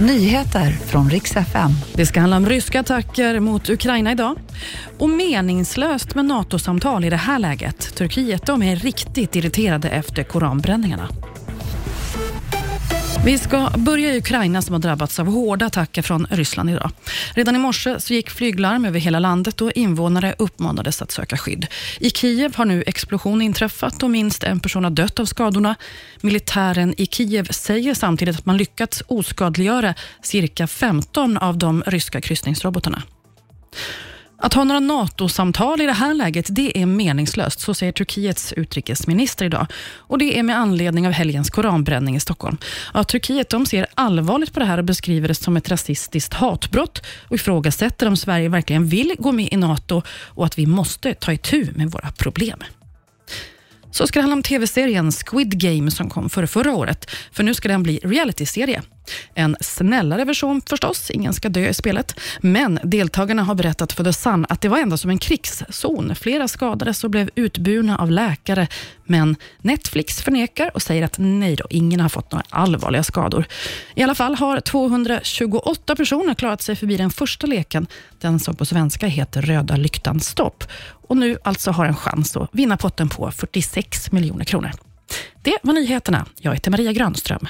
Nyheter från riks FM. Det ska handla om ryska attacker mot Ukraina idag. Och meningslöst med NATO-samtal i det här läget. Turkiet de är riktigt irriterade efter koranbränningarna. Vi ska börja i Ukraina som har drabbats av hårda attacker från Ryssland idag. Redan i morse så gick flyglarm över hela landet och invånare uppmanades att söka skydd. I Kiev har nu explosion inträffat och minst en person har dött av skadorna. Militären i Kiev säger samtidigt att man lyckats oskadliggöra cirka 15 av de ryska kryssningsrobotarna. Att ha några NATO-samtal i det här läget det är meningslöst, så säger Turkiets utrikesminister idag. Och Det är med anledning av helgens koranbränning i Stockholm. Ja, Turkiet de ser allvarligt på det här och beskriver det som ett rasistiskt hatbrott och ifrågasätter om Sverige verkligen vill gå med i NATO och att vi måste ta itu med våra problem. Så ska det handla om tv-serien Squid Game som kom för förra året, för nu ska den bli realityserie. En snällare version förstås, ingen ska dö i spelet. Men deltagarna har berättat för The Sun att det var ändå som en krigszon. Flera skadades och blev utburna av läkare. Men Netflix förnekar och säger att nej då, ingen har fått några allvarliga skador. I alla fall har 228 personer klarat sig förbi den första leken, den som på svenska heter Röda lyktan stopp. Och nu alltså har en chans att vinna potten på 46 miljoner kronor. Det var nyheterna. Jag heter Maria Grönström.